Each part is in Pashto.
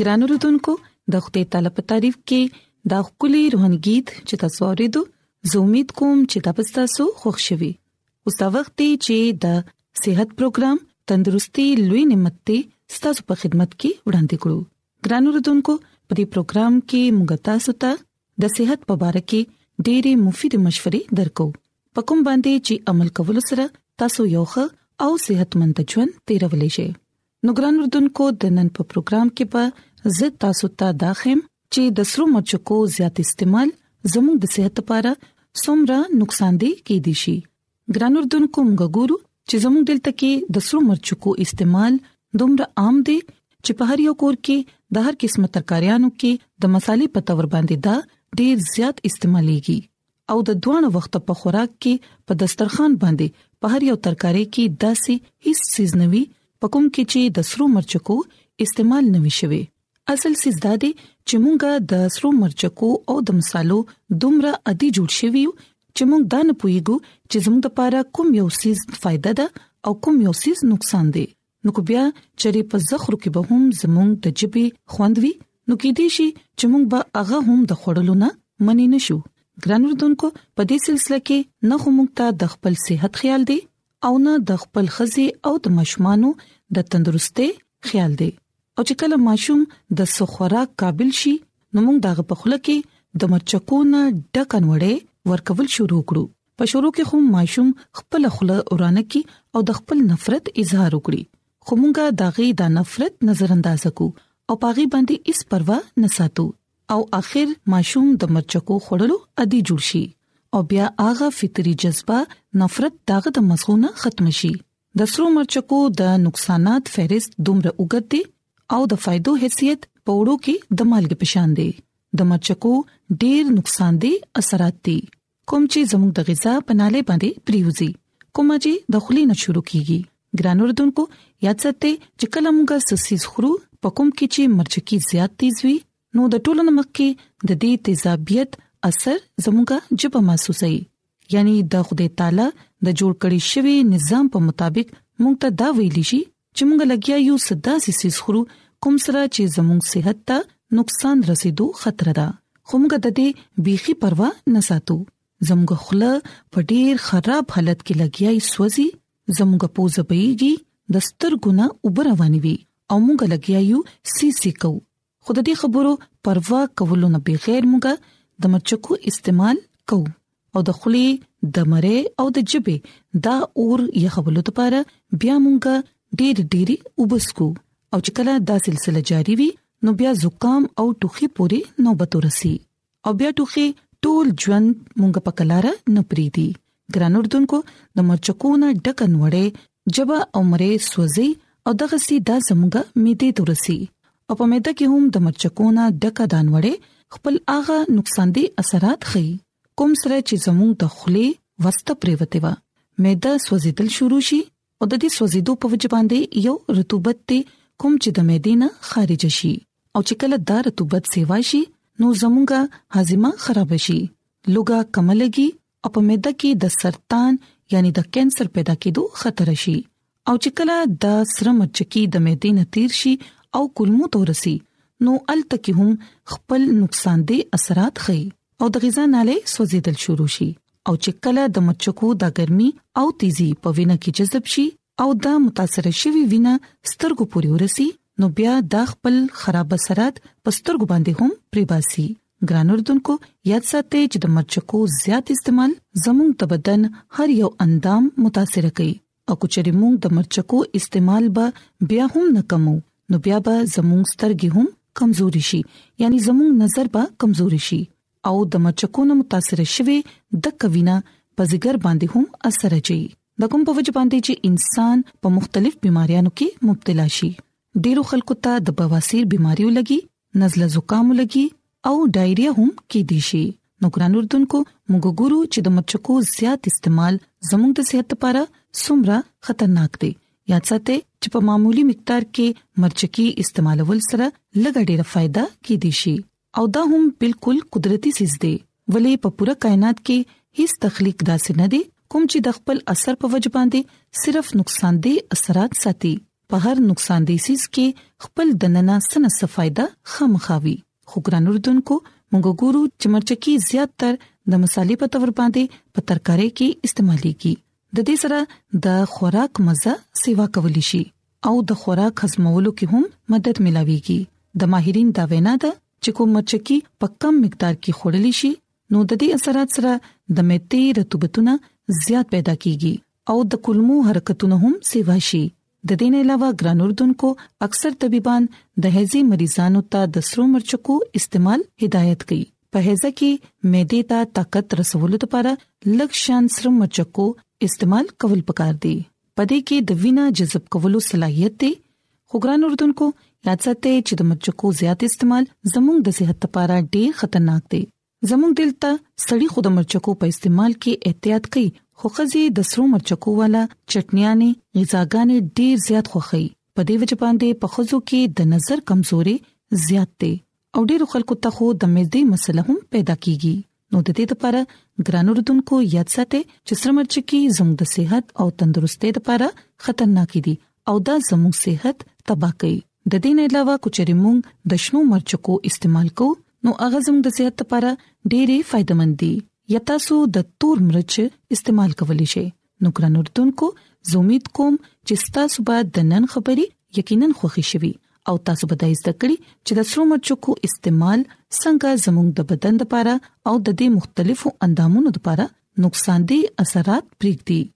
ګران اوردونکو د خپل تعالی په تعریف کې دا خولي روحاني गीत چې تاسو ورېدو زه امید کوم چې دا پستا سو خوښ شوي اوس دا وخت دی چې د صحت پروګرام تندرستي لوي نعمت ته ستاسو په خدمت کې وړاندې کړو ګران اوردونکو په دې پروګرام کې موږ تاسو ته د صحت په اړه کې ډېری مفید مشورې درکو په کوم باندې چې عمل کول سره تاسو یو ښه او صحتمند ژوند تیرولې شئ نو ګران اردوونکو د نن په پروګرام کې به زه تاسو ته دا خم چې د سرو مرچکو زیات استعمال زموږ د صحت لپاره څومره نقصان دی کې دي شي ګران اردوونکو موږ ګورو چې زموږ دلته کې د سرو مرچکو استعمال دومره عام دی چې په هر یو کور کې د هر قسمه ترکاریانو کې د مصالې په تور باندې دا ډیر زیات استعماليږي او د دوانو وخت په خوراک کې په دسترخوان باندې په هر یو ترکارې کې داسې هیڅ سیز نوي پکوم کې چې د سرو مرچکو استعمال نوي شوی اصل سیز دا دی چې مونږه د سرو مرچکو او د مصالو دومره ادي جوړ شوی یو چې مونږ دا نه پويګو چې زموږ لپاره کوم یو سیز فائدہ ده او کوم یو سیز نقصان دی نو که بیا چرې په زخرو کې به هم زمونږ د جبي خوند وي نو کې دې شي چې مونږ به هغه هم د خړلو نه منی نشو ګران وردونکو په دې سلسله کې نه هم مونږ ته د خپل صحت خیال دی او نه د خپل خزي او د مشمانو د تندرستۍ خیال دی او چې کله ماشوم د سخوراک قابل شي نو موږ دغه په خله کې د مرچکونه ډکن وړې ورکول شروع کړو په شروع کې هم ماشوم خپل خله ورانه کی او د خپل نفرت اظهار وکړي خو مونږه داغي د نفرت نظر انداز کو او پاغي باندې اس پروا نه ساتو او اخر ماشوم د مرچکو خړلو ادي جوړ شي او بیا هغه فطري جذبه نفرت داغه د مزغونه ختم شي د سرو مرچکو د نقصانات فهرست دومره وګد دي او د فائدو حیثیت په وړو کې د مالګې پشان دي د مرچکو ډېر نقصان دي اثرات دي کوم چې زموږ د غذا په ناله باندې پریوزي کوم چې د خلی نه شروع کیږي ګران اردوونکو یاد ساتئ چې کله موږ سسیز خورو په کوم کې چې مرچکی زیات تیز وي نو د ټولو نمک کې د دې تیزابیت اثر زموږه جبه محسوسي یعنی د خدای تعالی د جوړ کړی شوی نظام په مطابق موږ ته دا ویل شي چې موږ لګیا یو څه داسې سیس خورو کوم سره چې زموږ صحت ته نقصان رسیدو خطر ده خو موږ د دې بيخي پروا نه ساتو زموږ خله په ډیر خراب حالت کې لګیای سوځي زموږ پوزه بېږي د سترګونه وبروانوي او موږ لګیا یو سیسې کو خو د دې خبرو پروا کولو نه بغیر موږ د مچکو استعمال کوو او د خلی د مری او د جبه دا اور یخولو لپاره بیا موږ ډېر ډېری وبسکو او چې کله دا سلسله جاری وي نو بیا زکام او ټوخي پوري نوبت ورسي او بیا ټوخي ټول ژوند مونږ په کلاره نه پریدي ګران اردوونکو د مرچکونه ډکن وړې جبا عمره سوځي او دغه سي د زمګه میدې تورسي او په میده کې هم د مرچکونه ډکه دان وړې خپل اغه نقصان دي اثرات خي کوم سره چې زموږ د خلې وسته پریوته و میده سوځیدل شروع شي او د دې سوځیدو په وجه باندې یو رطوبت ته کوم چې د معدینه خارج شي او چې کله دا رطوبت سیوا شي نو زموږه هاضمه خراب شي لوګه کملږي او په معده کې د سرطان یعنی د کانسر پیدا کېدو خطر شي او چې کله دا سره مرچکی د معدینه تیر شي او کولمو تورسي نو التکی هم خپل نقصان دي اثرات خي او د غذا نالي سوځیدل شروع شي او چې کله د مچکو د ګرمي او تیزي په وینه کې جذب شي او دا متاثر شوی وینه سترګو پورې ورسي نو بیا دا خپل خراب اثرات په سترګو باندې هم پریباسي ګران اردوونکو یاد ساتئ چې د مرچکو زیات استعمال زموږ د بدن هر یو اندام متاثر کوي او کچري موږ د مرچکو استعمال به بیا هم نه کمو نو بیا به زموږ سترګې هم کمزوري شي یعنی زموږ نظر به کمزوري شي او د مرچکو نه متاثر شوي د کوینا په زیګر باندې هم اثر اچي د کوم په وجه باندې چې انسان په مختلف بيماريانو کې مبتلا شي ډیرو خلکو ته د بواسیر بيماري ولګي نزله زکام لګي او ډایریا هم کې دي شي نو ګران اردوونکو موږ ګورو چې د مچکو زیات استعمال زموږ د صحت لپاره څومره خطرناک دی یاد ساتئ چې په معمولی مقدار کې مرچکی استعمالول سره لږه ډیره فائدہ کې دي شي او دا هم بالکل قدرتي سیز دی ولې په پوره کائنات کې هیڅ تخلیق داسې نه دی کوم چې د خپل اثر په وجه باندې صرف نقصان دي اثرات ساتي په هر نقصان دي سیس کې خپل دننه سنه صفایده خامخاوي خو ګران اردوونکو موږ ګورو چې مرچکی زیات تر د مصالې په تور باندې په ترکارې کې استعماليږي د دې سره د خوراک مزه سیوا کول شي او د خوراک هضمولو کې هم مدد ملاويږي د ماهرین دا وینا ده چې کوم مرچکی په کم مقدار کې خوړل شي نو د دې اثرات سره د مېتې رطوبتونه زیات پیدا کیږي او د کولمو حرکتونه هم سیوا شي د دې نه علاوه ګران اردوونکو اکثر طبيبان د هیزي مریضانو ته د سرو مرچکو استعمال هدایت کوي په هیزه کې معده ته طاقت رسولو لپاره لږ شان سرو مرچکو استعمال کول پکار دي پدې کې د وینا جذب کولو صلاحيت دی خو ګران اردوونکو یاد ساتئ چې د مرچکو زیات استعمال زموږ د صحت لپاره ډېر خطرناک دی زموږ دلته سړی خود مرچکو په استعمال کې احتیاط کوي خو خزي د سرو مرچکو والا چټنیانې غذاګانې ډیر زیات خوخي په دې وجه باندې په خزو کې د نظر کمزوري زیات دي او ډیرو خلکو ته خو د مزدي مسله هم پیدا کیږي نو د دې لپاره ګران اردوونکو یاد ساتئ چې سره مرچکی زموږ د صحت او تندرستۍ لپاره خطرناک دي او دا زموږ صحت تباہ کوي د دې نه علاوه کچري مونږ د شنو مرچکو استعمال کو نو هغه زموږ د صحت لپاره ډېری فائدمن دي یا تاسو د تور مرچ استعمال کولی شئ نو ګران اردوونکو زه امید کوم چې تاسو به د نن خبرې یقینا خوښی شوي او تاسو به د زده کړې چې د سرو مرچکو استعمال څنګه زموږ د بدن لپاره او د دې مختلفو اندامونو لپاره نقصان دي اثرات پرېږدي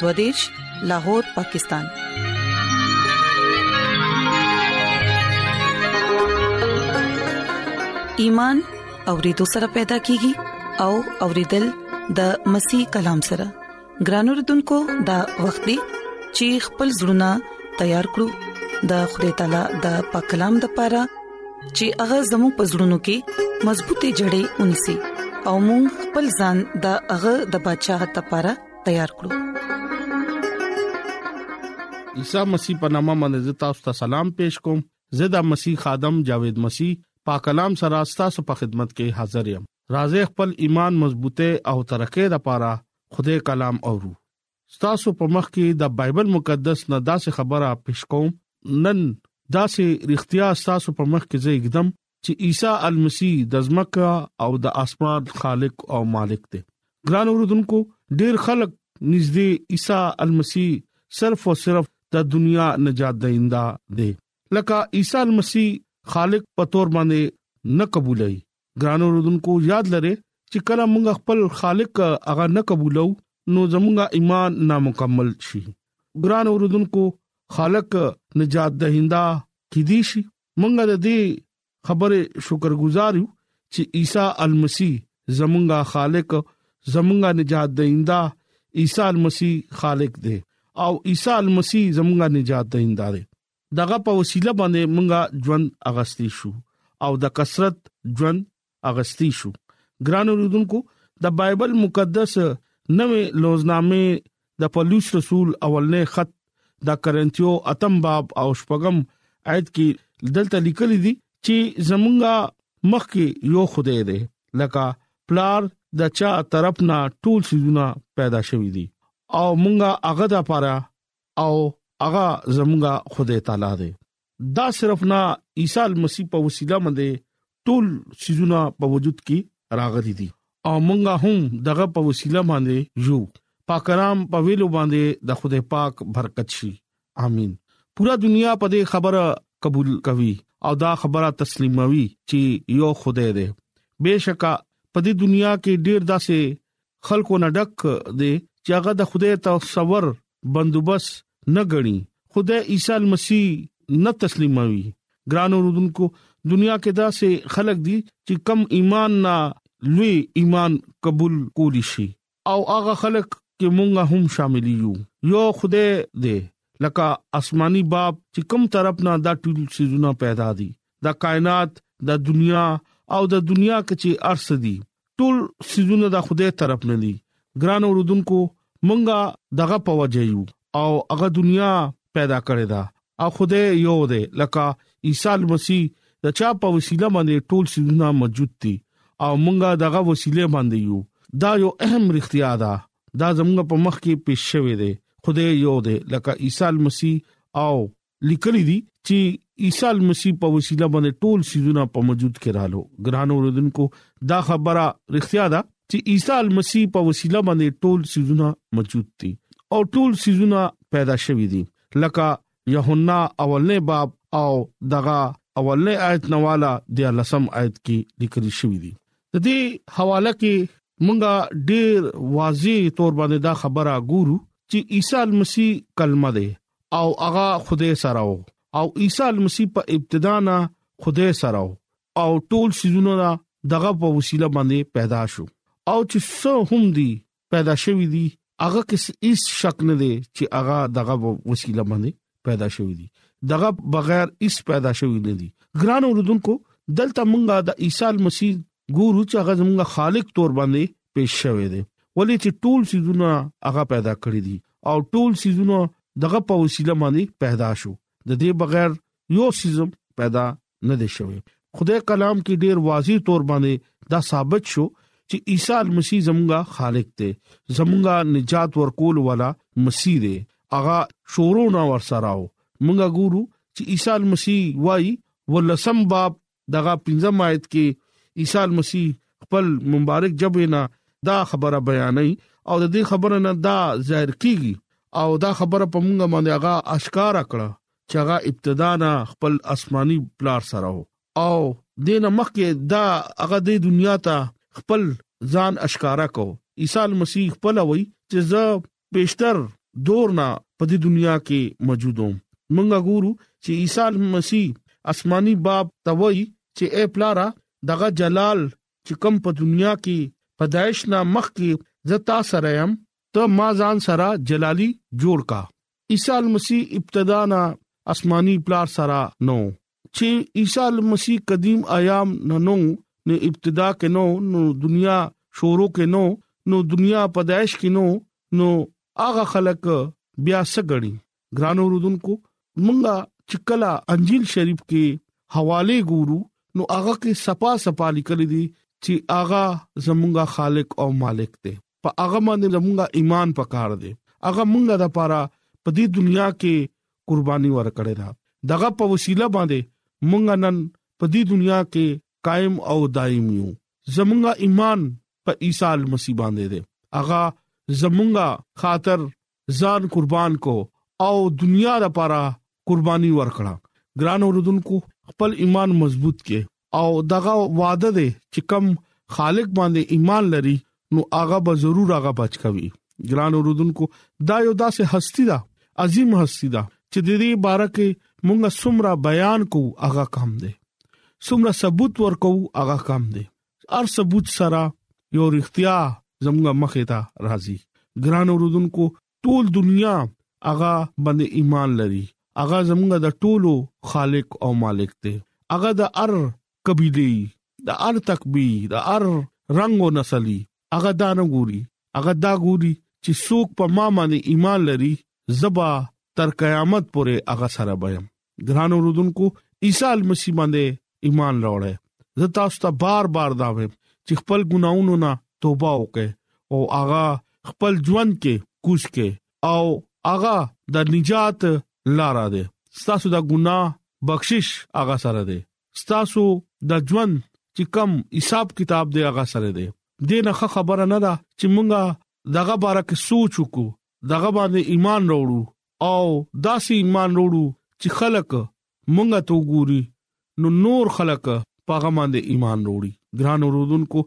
دوادش لاهور پاکستان ایمان اورېدو سره پیدا کیږي او اورېدل د مسیح کلام سره ګرانو رتونکو د وخت دی چې خپل زړونه تیار کړو د خدای تعالی د پاک کلام د پاره چې هغه زمو په زړونو کې مضبوطې جړې ونی سي او موږ خپل ځان د هغه د بچاغت لپاره تیار کړو عیسی مسیح په نامه باندې تاسو ته سلام پېښ کوم زدا مسیح خادم جاوید مسیح پاک کلام سره تاسو په خدمت کې حاضر یم راځي خپل ایمان مضبوطه او ترقه د پاره خدای کلام اورو تاسو په مخ کې د بایبل مقدس نه داسې خبره پېښ کوم نن داسې اړتیا تاسو په مخ کې زه اقدم چې عیسی المسی د ځمکه او د اسمان خالق او مالک دی ګران اوردونکو ډیر خلک نږدې عیسی المسی صرف او صرف د دنیا نجات دیندا دی لکه عیسی المسی خالق په تور باندې نه قبولای ګران اوردونکو یاد لره چې کله موږ خپل خالق هغه نه قبولو نو زموږ ایمان نامکمل شي ګران اوردونکو خالق نجات دهنده کې دي شي مونږه د دې خبره شکرګزار یو چې عیسی المسی زمونږه خالق زمونږه نجات دیندا عیسی المسی خالق دی او عیسی المسی زمونږه نجات دیندا دی دغه په وسیله باندې مونږه ژوند اغستې شو او د کثرت ژوند اغستی شو ګران اوریدونکو د بایبل مقدس نوې لوزنامه د پولیس رسول اولنې خط د کرنتیو اتم باب او شپږم آیت کې دلته لیکل دي چې زمونږه مخکې یو خدای دی لکه پلار د چا طرف نه ټول سيزونه پیدا شوی دي او مونږه هغه د پاره او هغه زمونږه خدای تعالی دی دا صرف نه عیسی المسیح په وسیله باندې ټول سيزونه په وجود کې راغلي دي او مونږه هم دغه په وسیله باندې یو پاکرام په ویلو باندې د خدای پاک برکت شي امين پورا دنیا په دې خبره قبول کوي او دا خبره تسلیموي چې یو خدای دی بهشکه په دې دنیا کې ډیر داسې خلکو نه ډک دی چې هغه د خدای تصور بندوبست نه غني خدای عیسی مسیح نه تسلیموي ګران اوردونکو دنیا کې دا سه خلک دي چې کم ایمان نه لوی ایمان قبول کولی شي او هغه خلک کې مونږه هم شامل یو یو خدای دې لکه آسماني باب چې کم طرف نه دا ټول سيزونه پیدا دي د کائنات د دنیا او د دنیا کچې ارس دي ټول سيزونه د خوده طرف نه دي ګران اوردونکو مونږه دغه په وجه یو او هغه دنیا پیدا کړې ده او خوده یو ده لکه عیسی مسیح د چا په وسیله باندې ټول سيزونه موجود دي او مونږه دغه وسیله باندې یو دا یو اهم رښتیا ده دا زموږ په مخ کې پیښ شوې ده خوده یو ده لکه عیسی مسیح او لیکلی دی چې عیسی مسیح په وسیله باندې ټول سيزونه په موجود کې رالو ګران اوردونکو دا خبره رښتیا ده چې عیسی مسیح په وسیله باندې ټول سيزونه موجود دي او ټول سيزونه پیدا شوي دي لکه یوحنا اولنې باب او دغه اولنې آیت نواله د لسم آیت کې لیکل شوی دی د دې حواله کې مونږه ډیر واضح تور باندې دا خبره ګورو چې عیسی مسیح کلمه ده او هغه خدای سره او او عیسی مسیح په ابتدا نه خدای سره او ټول سيزونه دغه په وسیله باندې پیدا شو او چې څو هم دي پیدا شوی دي هغه کې هیڅ شک نه دی چې هغه دغه وسیله باندې پیدا شوی دي دغه بغیر هیڅ پیدا شوی نه دي ګران اوردونکو دلته مونږه د عیسی مسیح ګورو چې هغه زموږ خالق تور باندې پیش شوی دی ولې چې ټول سيزونه هغه پیدا کړی دي او ټول سيزونه دغه په وسیله باندې پیدا شو د دې بغیر یو سيزم پیدا نه دی شوی خدای کلام کې ډیر واضح تور باندې دا ثابت شو چې عیسی مسیح زمونږه خالق دی زمونږه نجات ورکول والا مسیح دی اغا شورو نا ور سراو مونږه ګورو چې عیسی مسیح وای ولسم باب دغه پنځم آیت کې عیسی مسیح خپل مبارک جبه نه دا خبره بیانې او د دې خبره نه دا ظاهر کیږي او دا خبره په مونږه باندې هغه اشکار کړه چې هغه ابتدا نه خپل آسماني پلار سره وو او دین مخکې دا هغه د دنیا ته خپل ځان اشکارا کو عیسی مسیح خپل وای چې زه بیشتر دور نه په دې دنیا کې موجود وم. مونږ ګورو چې عیسی مسیح اسماني باب ته وایي چې اې پلاره دغه جلال چې کوم په دنیا کې پیدائش نه مخکې زه تا سره يم ته ما ځان سره جلالي جوړ کا عیسی مسیح ابتدا نه اسماني پلار سره نو چې عیسی المسیح قدیم ایام ننو نه ابتدا کینو نو دنیا شورو کینو نو دنیا پیدائش کینو نو هغه خلک بیا سګړي ګرانو رودونکو مونږه چکلا انجیل شریف کې حواله ګورو نو هغه کې صفا صفا لیکل دي چې هغه زمونږه خالق او مالک دی په هغه باندې زمونږه ایمان پکار دی هغه مونږه د پاره په دې دنیا کې قرباني ورکړې ده دغه په وسیله باندې مونږ نن په دې دنیا کې قائم او دائم یو زمونږه ایمان په عیسی مسیح باندې ده هغه زمونږه خاطر ځان قربان کو او دنیا لپاره قرباني ورکړه ګران اوردونکو خپل ایمان مضبوط کې او دغه وعده ده چې کم خالق باندې ایمان لري نو هغه به ضرور هغه بچ کوي ګران اوردونکو دا یو داسې هستی ده عظیم هستی ده چې د دې باره کې مونږه سمرا بیان کو هغه کم ده سمرا ثبوت ورکو هغه کم ده ار ثبوت سره یو اختیار زموږه مخه ته راځي ګران اوردونکو ټول دنیا هغه باندې ایمان لري هغه زموږ د ټولو خالق او مالک دی هغه د ار قبيله د ار تکبي د ار رنگ او نسلي هغه دا نه ګوري هغه دا ګوري چې څوک په ما باندې ایمان لري زبا تر قیامت پورې هغه سره بیم ګران اوردونکو عیسی مسیح باندې ایمان راوړی زه تاسو ته بار بار دا وایم چې خپل ګناونو نه توبه وکړئ او هغه خپل ژوند کې کوش کړئ او هغه د نجات لار ده ستاسو د ګناه بخشش هغه سره ده ستاسو د ژوند چې کم حساب کتاب دی هغه سره ده دینه خبره نه ده چې مونږه دغه باره کې سوچ وکړو دغه باندې ایمان راوړو او داسې ایمان راوړو چې خلک مونږه تو ګوري نو نور خلک پاغه باندې ایمان راوړي ګران ورودونکو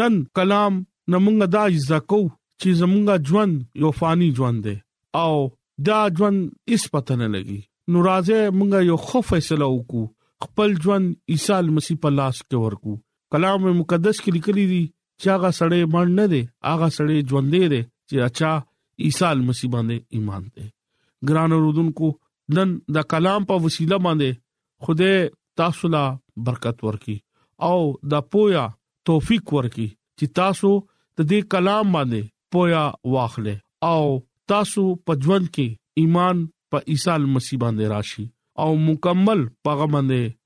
نن کلام نمونږه دا ځکه کو چې زمونږه ژوند یو فانی ژوند دی او دا ژوند اس پته نه لګي نو راځه مونږه یو خو فیصله وکړو خپل ژوند عیسی مسیح په لاس کې ورکو کلام مقدس کې لیکلي دي چې هغه سړی مړ نه دی هغه سړی ژوندې دی چې اچا عیسی مسیح باندې ایمان دی ګران اوردونکو نن دا کلام په وسیله باندې خوده تاسو لا برکت ورکي او دا پویا توفیق ورکي چې تاسو د دې کلام باندې پویا واخلې او تاسو په ژوند کې ایمان په عیسی مسیح باندې راشي او مکمل پیغام باندې